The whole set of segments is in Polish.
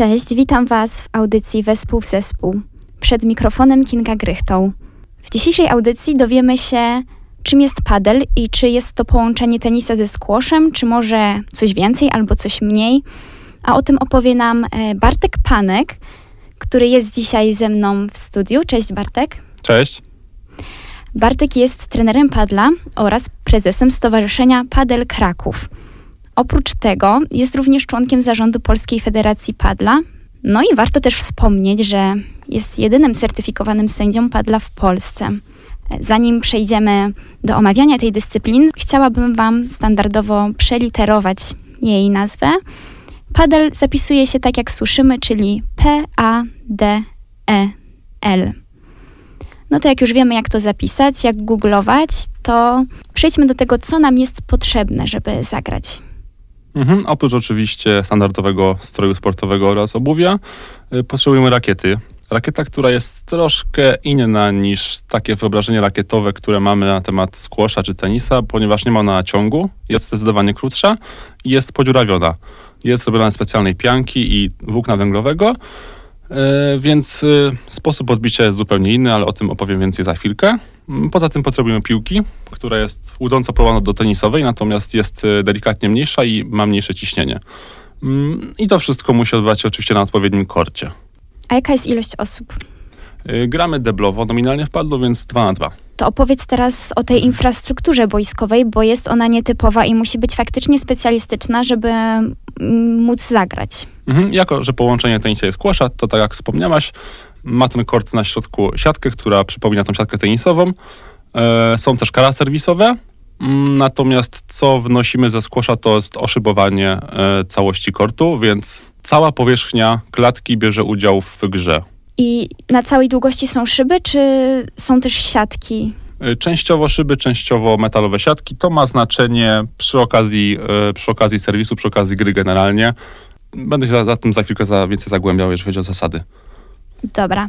Cześć, witam Was w audycji Wespół w Zespół. Przed mikrofonem Kinga Grychtą. W dzisiejszej audycji dowiemy się, czym jest padel i czy jest to połączenie tenisa ze squashem, czy może coś więcej albo coś mniej. A o tym opowie nam e, Bartek Panek, który jest dzisiaj ze mną w studiu. Cześć Bartek. Cześć. Bartek jest trenerem padla oraz prezesem Stowarzyszenia Padel Kraków. Oprócz tego jest również członkiem zarządu Polskiej Federacji Padla. No i warto też wspomnieć, że jest jedynym certyfikowanym sędzią padla w Polsce. Zanim przejdziemy do omawiania tej dyscypliny, chciałabym Wam standardowo przeliterować jej nazwę. Padel zapisuje się tak jak słyszymy, czyli P-A-D-E-L. No to jak już wiemy, jak to zapisać, jak googlować, to przejdźmy do tego, co nam jest potrzebne, żeby zagrać. Mhm. Oprócz oczywiście standardowego stroju sportowego oraz obuwia, y, potrzebujemy rakiety. Rakieta, która jest troszkę inna niż takie wyobrażenie rakietowe, które mamy na temat squasha czy tenisa, ponieważ nie ma ona ciągu, jest zdecydowanie krótsza i jest podziurawiona. Jest robiona z specjalnej pianki i włókna węglowego, E, więc e, sposób odbicia jest zupełnie inny, ale o tym opowiem więcej za chwilkę. Mm, poza tym potrzebujemy piłki, która jest łudząco porównana do tenisowej, natomiast jest e, delikatnie mniejsza i ma mniejsze ciśnienie. Mm, I to wszystko musi odbywać się oczywiście na odpowiednim korcie. A jaka jest ilość osób? Gramy deblowo, nominalnie w padlu, więc 2 na 2. To opowiedz teraz o tej infrastrukturze boiskowej, bo jest ona nietypowa i musi być faktycznie specjalistyczna, żeby mm, móc zagrać. Mhm. Jako, że połączenie tenisa jest kłosza, to tak jak wspomniałaś, ma ten kort na środku siatkę, która przypomina tą siatkę tenisową. E, są też kara serwisowe, mm, natomiast co wnosimy ze skłosza to jest oszybowanie e, całości kortu, więc cała powierzchnia klatki bierze udział w grze. I na całej długości są szyby, czy są też siatki? E, częściowo szyby, częściowo metalowe siatki. To ma znaczenie przy okazji, przy okazji serwisu, przy okazji gry generalnie. Będę się za, za tym za chwilkę za, więcej zagłębiał, jeżeli chodzi o zasady. Dobra.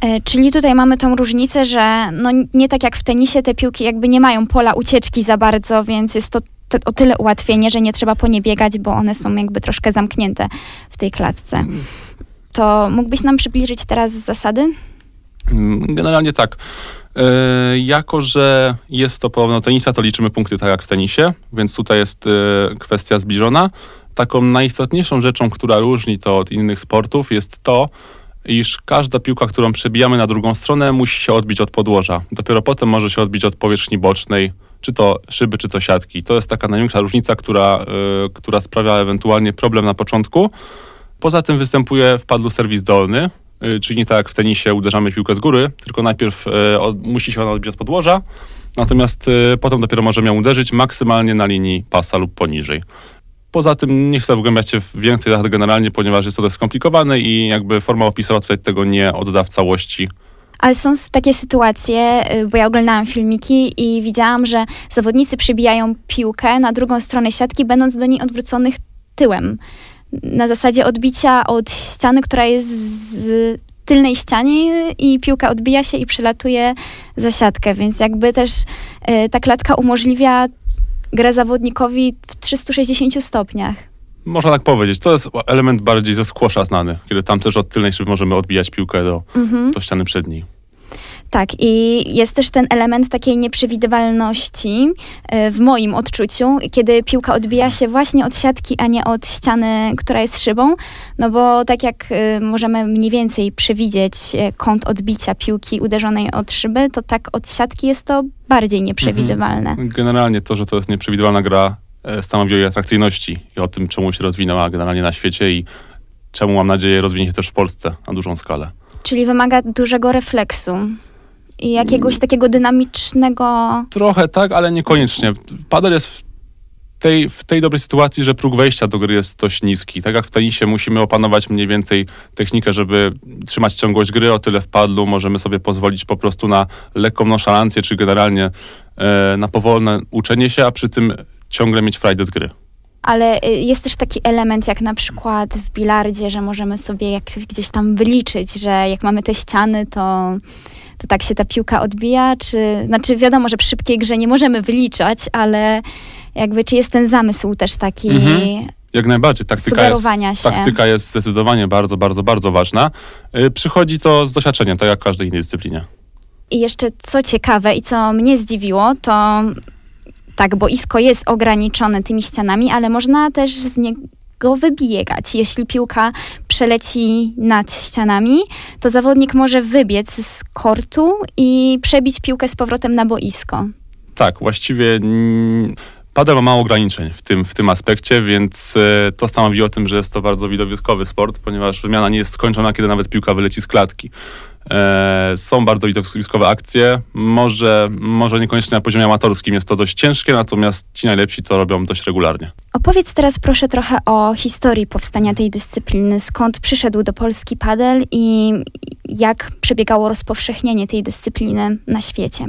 E, czyli tutaj mamy tą różnicę, że no nie tak jak w tenisie te piłki jakby nie mają pola ucieczki za bardzo, więc jest to o tyle ułatwienie, że nie trzeba po nie biegać, bo one są jakby troszkę zamknięte w tej klatce. To mógłbyś nam przybliżyć teraz zasady? Mm, generalnie tak. E, jako, że jest to podobno tenisa, to liczymy punkty tak jak w tenisie, więc tutaj jest e, kwestia zbliżona taką najistotniejszą rzeczą, która różni to od innych sportów, jest to, iż każda piłka, którą przebijamy na drugą stronę, musi się odbić od podłoża. Dopiero potem może się odbić od powierzchni bocznej, czy to szyby, czy to siatki. To jest taka największa różnica, która, y, która sprawia ewentualnie problem na początku. Poza tym występuje w padlu serwis dolny, y, czyli nie tak jak w tenisie uderzamy piłkę z góry, tylko najpierw y, od, musi się ona odbić od podłoża, natomiast potem dopiero możemy ją uderzyć maksymalnie na linii pasa lub poniżej. Poza tym nie chcę wgłębiać się w więcej lat generalnie, ponieważ jest to dość skomplikowane i jakby forma opisowa tutaj tego nie odda w całości. Ale są takie sytuacje, y, bo ja oglądałam filmiki i widziałam, że zawodnicy przybijają piłkę na drugą stronę siatki, będąc do niej odwróconych tyłem. Na zasadzie odbicia od ściany, która jest z tylnej ścianie i piłka odbija się i przelatuje za siatkę, więc jakby też y, ta klatka umożliwia grę zawodnikowi w 360 stopniach. Można tak powiedzieć. To jest element bardziej ze skłosza znany, kiedy tam też od tylnej szyby możemy odbijać piłkę do, mhm. do ściany przedniej. Tak, i jest też ten element takiej nieprzewidywalności e, w moim odczuciu, kiedy piłka odbija się właśnie od siatki, a nie od ściany, która jest szybą, no bo tak jak e, możemy mniej więcej przewidzieć e, kąt odbicia piłki uderzonej od szyby, to tak od siatki jest to bardziej nieprzewidywalne. Mhm. Generalnie to, że to jest nieprzewidywalna gra stanowi o jej atrakcyjności i o tym, czemu się rozwinęła generalnie na świecie i czemu mam nadzieję rozwinie się też w Polsce na dużą skalę. Czyli wymaga dużego refleksu i jakiegoś takiego dynamicznego. Trochę tak, ale niekoniecznie. Padel jest w tej, w tej dobrej sytuacji, że próg wejścia do gry jest dość niski. Tak jak w tenisie musimy opanować mniej więcej technikę, żeby trzymać ciągłość gry, o tyle w padlu możemy sobie pozwolić po prostu na lekką noszalancję, czy generalnie e, na powolne uczenie się, a przy tym ciągle mieć frajdę z gry. Ale y, jest też taki element, jak na przykład w bilardzie, że możemy sobie jak gdzieś tam wyliczyć, że jak mamy te ściany, to to tak się ta piłka odbija, czy, znaczy wiadomo, że przy szybkiej grze nie możemy wyliczać, ale jakby czy jest ten zamysł też taki... Mhm. Jak najbardziej. Taktyka jest, się. taktyka jest zdecydowanie bardzo, bardzo, bardzo ważna. Y, Przychodzi to z doświadczeniem, tak jak w każdej innej dyscyplinie. I jeszcze co ciekawe i co mnie zdziwiło, to tak, boisko jest ograniczone tymi ścianami, ale można też z niego wybiegać. Jeśli piłka przeleci nad ścianami, to zawodnik może wybiec z kortu i przebić piłkę z powrotem na boisko. Tak, właściwie padel ma mało ograniczeń w tym, w tym aspekcie, więc e, to stanowi o tym, że jest to bardzo widowiskowy sport, ponieważ wymiana nie jest skończona, kiedy nawet piłka wyleci z klatki. E, są bardzo widowiskowe akcje, może, może niekoniecznie na poziomie amatorskim jest to dość ciężkie, natomiast ci najlepsi to robią dość regularnie. Opowiedz teraz proszę trochę o historii powstania tej dyscypliny. Skąd przyszedł do Polski padel i jak przebiegało rozpowszechnienie tej dyscypliny na świecie?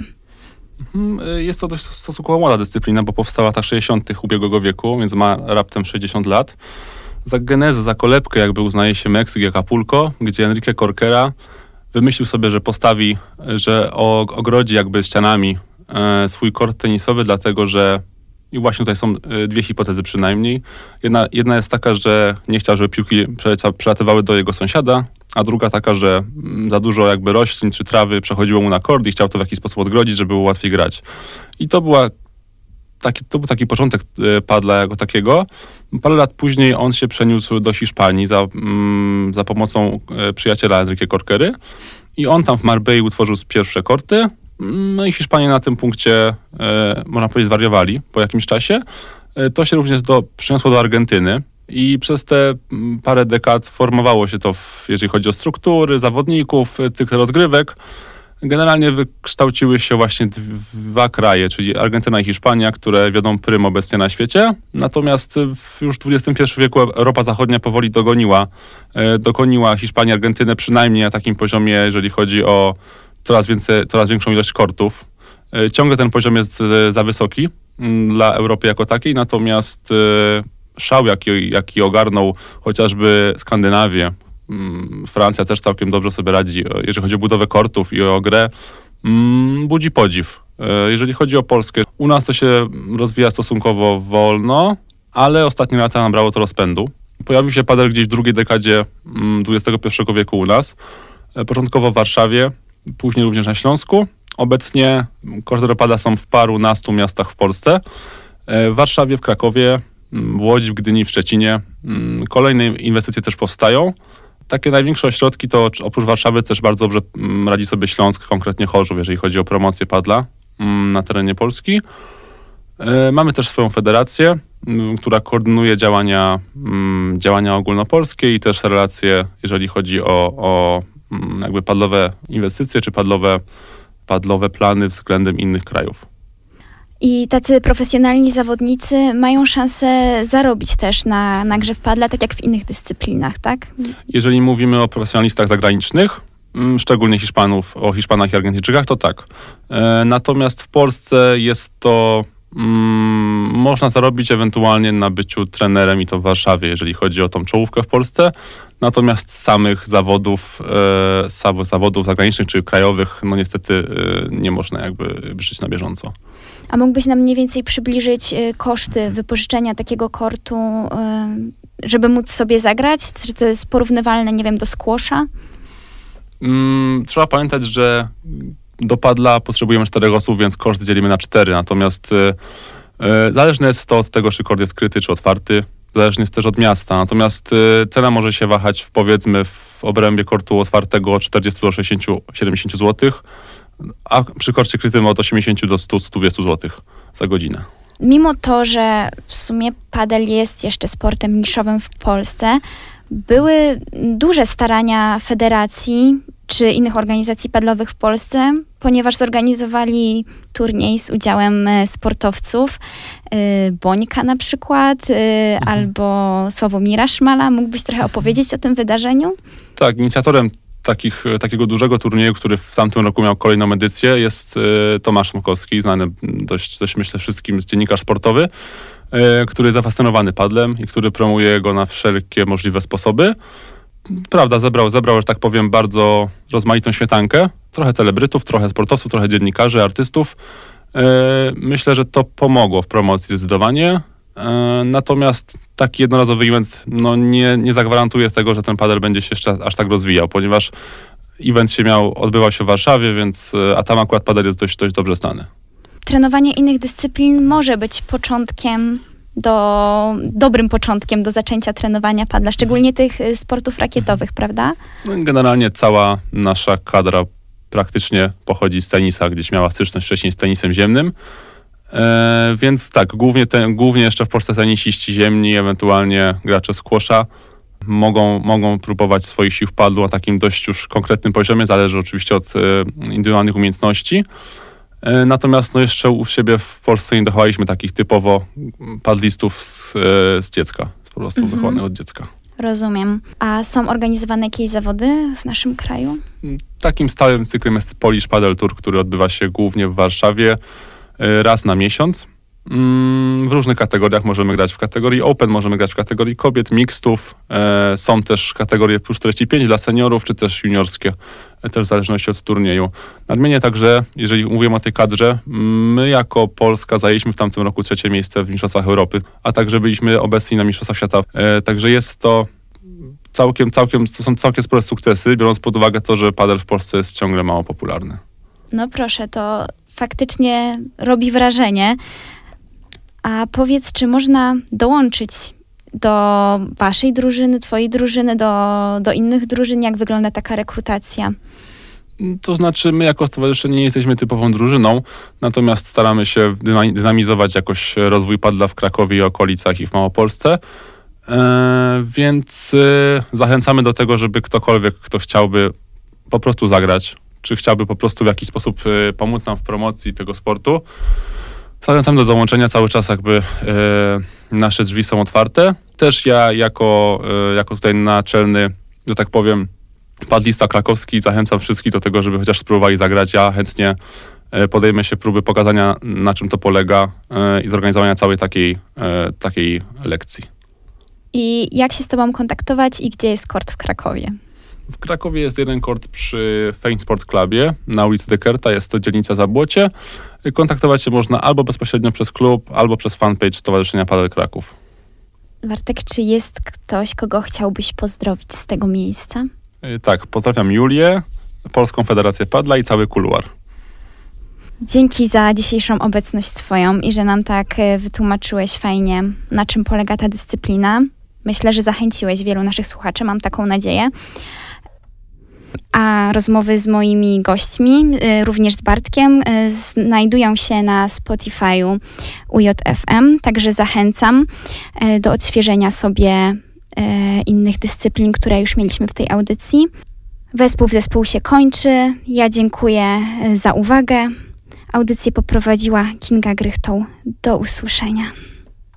Mhm, y, Jest to dość stosunkowo młoda dyscyplina, bo powstała w latach 60. ubiegłego wieku, więc ma raptem 60 lat. Za genezę, za kolebkę jakby uznaje się Meksyk i Acapulco, gdzie Enrique Corquera wymyślił sobie, że postawi, że ogrodzi jakby ścianami e, swój kort tenisowy, dlatego że i właśnie tutaj są e, dwie hipotezy przynajmniej. Jedna, jedna jest taka, że nie chciał, żeby piłki przelatywały do jego sąsiada, a druga taka, że mm, za dużo jakby roślin czy trawy przechodziło mu na kord i chciał to w jakiś sposób odgrodzić, żeby było łatwiej grać. I to była taki, to był taki początek e, padla jako takiego. Parę lat później on się przeniósł do Hiszpanii za, mm, za pomocą e, przyjaciela Enrique Corkery i on tam w Marbei utworzył pierwsze korty. No i Hiszpanie na tym punkcie, e, można powiedzieć, zwariowali po jakimś czasie. E, to się również do, przyniosło do Argentyny i przez te mm, parę dekad formowało się to, w, jeżeli chodzi o struktury, zawodników, cykl rozgrywek. Generalnie wykształciły się właśnie dwa kraje, czyli Argentyna i Hiszpania, które wiodą prym obecnie na świecie. Natomiast w już w XXI wieku Europa Zachodnia powoli dogoniła, e, dogoniła Hiszpanię, Argentynę przynajmniej na takim poziomie, jeżeli chodzi o coraz, więcej, coraz większą ilość kortów. E, Ciągle ten poziom jest za wysoki mm, dla Europy jako takiej, natomiast szał, jaki, jaki ogarnął chociażby Skandynawię, Francja też całkiem dobrze sobie radzi, e, jeżeli chodzi o budowę kortów i o grę. mm, Budzi podziw. E, Jeżeli chodzi o Polskę, u nas to się rozwija stosunkowo wolno, ale ostatnie lata nabrało to rozpędu. Pojawił się padel gdzieś w drugiej dekadzie mm, XXI wieku u nas. E, Początkowo w Warszawie, później również na Śląsku. Obecnie korty do pada są w paru nastu miastach w Polsce. W Warszawie, w Krakowie, mm, w Łodzi, w Gdyni, w Szczecinie. Mm, Kolejne inwestycje też powstają. Takie największe ośrodki to oprócz Warszawy też bardzo dobrze mm, radzi sobie Śląsk, konkretnie Chorzów, jeżeli chodzi o promocję padla mm, na terenie Polski. E, Mamy też swoją federację, mm, która koordynuje działania, działania ogólnopolskie i też relacje, jeżeli chodzi o, o jakby padlowe inwestycje czy padlowe, padlowe plany względem innych krajów. I tacy profesjonalni zawodnicy mają szansę zarobić też na, na grze w padla, tak jak w innych dyscyplinach, tak? Jeżeli mówimy o profesjonalistach zagranicznych, mm, szczególnie Hiszpanów, o Hiszpanach i Argentyńczykach, to tak. E, Natomiast w Polsce jest to. Mm, można zarobić ewentualnie na byciu trenerem i to w Warszawie, jeżeli chodzi o tą czołówkę w Polsce. Natomiast samych zawodów, e, sam- zawodów zagranicznych czy krajowych, no niestety e, nie można jakby żyć na bieżąco. A mógłbyś nam mniej więcej przybliżyć y, koszty wypożyczenia takiego kortu, y, żeby móc sobie zagrać? Czy to jest porównywalne, nie wiem, do squasha? Mm, trzeba pamiętać, że do padla potrzebujemy czterech osób, więc koszt dzielimy na cztery. Natomiast y, y, zależne jest to od tego, czy kord jest skryty, czy otwarty. Zależny jest też od miasta. Natomiast y, cena może się wahać w, powiedzmy w obrębie kortu otwartego od 40 do 60-70 zł, a przy korcie krytym od 80 do 100-120 zł za godzinę. Mimo to, że w sumie padel jest jeszcze sportem niszowym w Polsce, były duże starania federacji czy innych organizacji padlowych w Polsce, ponieważ zorganizowali turniej z udziałem e, sportowców, y, Bońka na przykład, y, albo Sławomira Szmala. Mógłbyś trochę opowiedzieć o tym wydarzeniu? Tak, inicjatorem takich, takiego dużego turnieju, który w tamtym roku miał kolejną edycję, jest e, Tomasz Smokowski, znany dość, dość myślę wszystkim, dziennikarz sportowy, e, który jest zafascynowany padlem i który promuje go na wszelkie możliwe sposoby. Prawda, zebrał, zebrał, że tak powiem, bardzo rozmaitą śmietankę. Trochę celebrytów, trochę sportowców, trochę dziennikarzy, artystów. E, Myślę, że to pomogło w promocji zdecydowanie. E, natomiast taki jednorazowy event no, nie, nie zagwarantuje tego, że ten padel będzie się jeszcze aż tak rozwijał, ponieważ event się miał, odbywał się w Warszawie, więc, e, a tam akurat padel jest dość, dość dobrze znany. Trenowanie innych dyscyplin może być początkiem do, dobrym początkiem do zaczęcia trenowania padla, szczególnie tych y, sportów rakietowych, prawda? No, generalnie cała nasza kadra praktycznie pochodzi z tenisa, gdzieś miała styczność wcześniej z tenisem ziemnym. E, więc tak, głównie, ten, głównie jeszcze w Polsce tenisiści ziemni, ewentualnie gracze squasha mogą, mogą próbować swoich sił w padlu na takim dość już konkretnym poziomie, zależy oczywiście od e, indywidualnych umiejętności. E, natomiast no jeszcze u siebie w Polsce nie dochowaliśmy takich typowo padlistów z, e, z dziecka, po prostu mhm. wychowanych od dziecka. Rozumiem. A są organizowane jakieś zawody w naszym kraju? Takim stałym cyklem jest Polish Paddle Tour, który odbywa się głównie w Warszawie e, raz na miesiąc. Mm, w różnych kategoriach możemy grać w kategorii Open, możemy grać w kategorii kobiet, mixtów. E, są też kategorie plus 45 dla seniorów, czy też juniorskie, e, też w zależności od turnieju. Nadmienię także, jeżeli mówimy o tej kadrze, my jako Polska zajęliśmy w tamtym roku trzecie miejsce w Mistrzostwach Europy, a także byliśmy obecni na Mistrzostwach Świata. E, także jest to całkiem, całkiem, to są całkiem spore sukcesy, biorąc pod uwagę to, że padel w Polsce jest ciągle mało popularny. No proszę, to faktycznie robi wrażenie. A powiedz, czy można dołączyć do waszej drużyny, twojej drużyny, do, do innych drużyn? Jak wygląda taka rekrutacja? To znaczy, my jako stowarzyszenie nie jesteśmy typową drużyną, natomiast staramy się dynamizować jakoś rozwój padla w Krakowie i okolicach i w Małopolsce. E, więc e, zachęcamy do tego, żeby ktokolwiek, kto chciałby po prostu zagrać, czy chciałby po prostu w jakiś sposób e, pomóc nam w promocji tego sportu, Zachęcam do dołączenia cały czas jakby e, nasze drzwi są otwarte. Też ja jako, e, jako tutaj naczelny, że tak powiem, padlista krakowski zachęcam wszystkich do tego, żeby chociaż spróbowali zagrać. Ja chętnie e, podejmę się próby pokazania na czym to polega i zorganizowania całej takiej, takiej lekcji. I jak się z tobą kontaktować i gdzie jest kort w Krakowie? W Krakowie jest jeden kort przy Fame Sport Clubie na ulicy Dekerta, jest to dzielnica Zabłocie. Kontaktować się można albo bezpośrednio przez klub, albo przez fanpage Stowarzyszenia Padel Kraków. Wartek, czy jest ktoś, kogo chciałbyś pozdrowić z tego miejsca? Y, tak, pozdrawiam Julię, Polską Federację Padla i cały kuluar. Dzięki za dzisiejszą obecność Twoją i że nam tak y, wytłumaczyłeś fajnie, na czym polega ta dyscyplina. Myślę, że zachęciłeś wielu naszych słuchaczy, mam taką nadzieję a rozmowy z moimi gośćmi, y, również z Bartkiem, y, znajdują się na Spotify'u UJFM, także zachęcam y, do odświeżenia sobie innych dyscyplin, które już mieliśmy w tej audycji. Wespół w zespół się kończy. Ja dziękuję za uwagę. Audycję poprowadziła Kinga Grychtą. Do usłyszenia.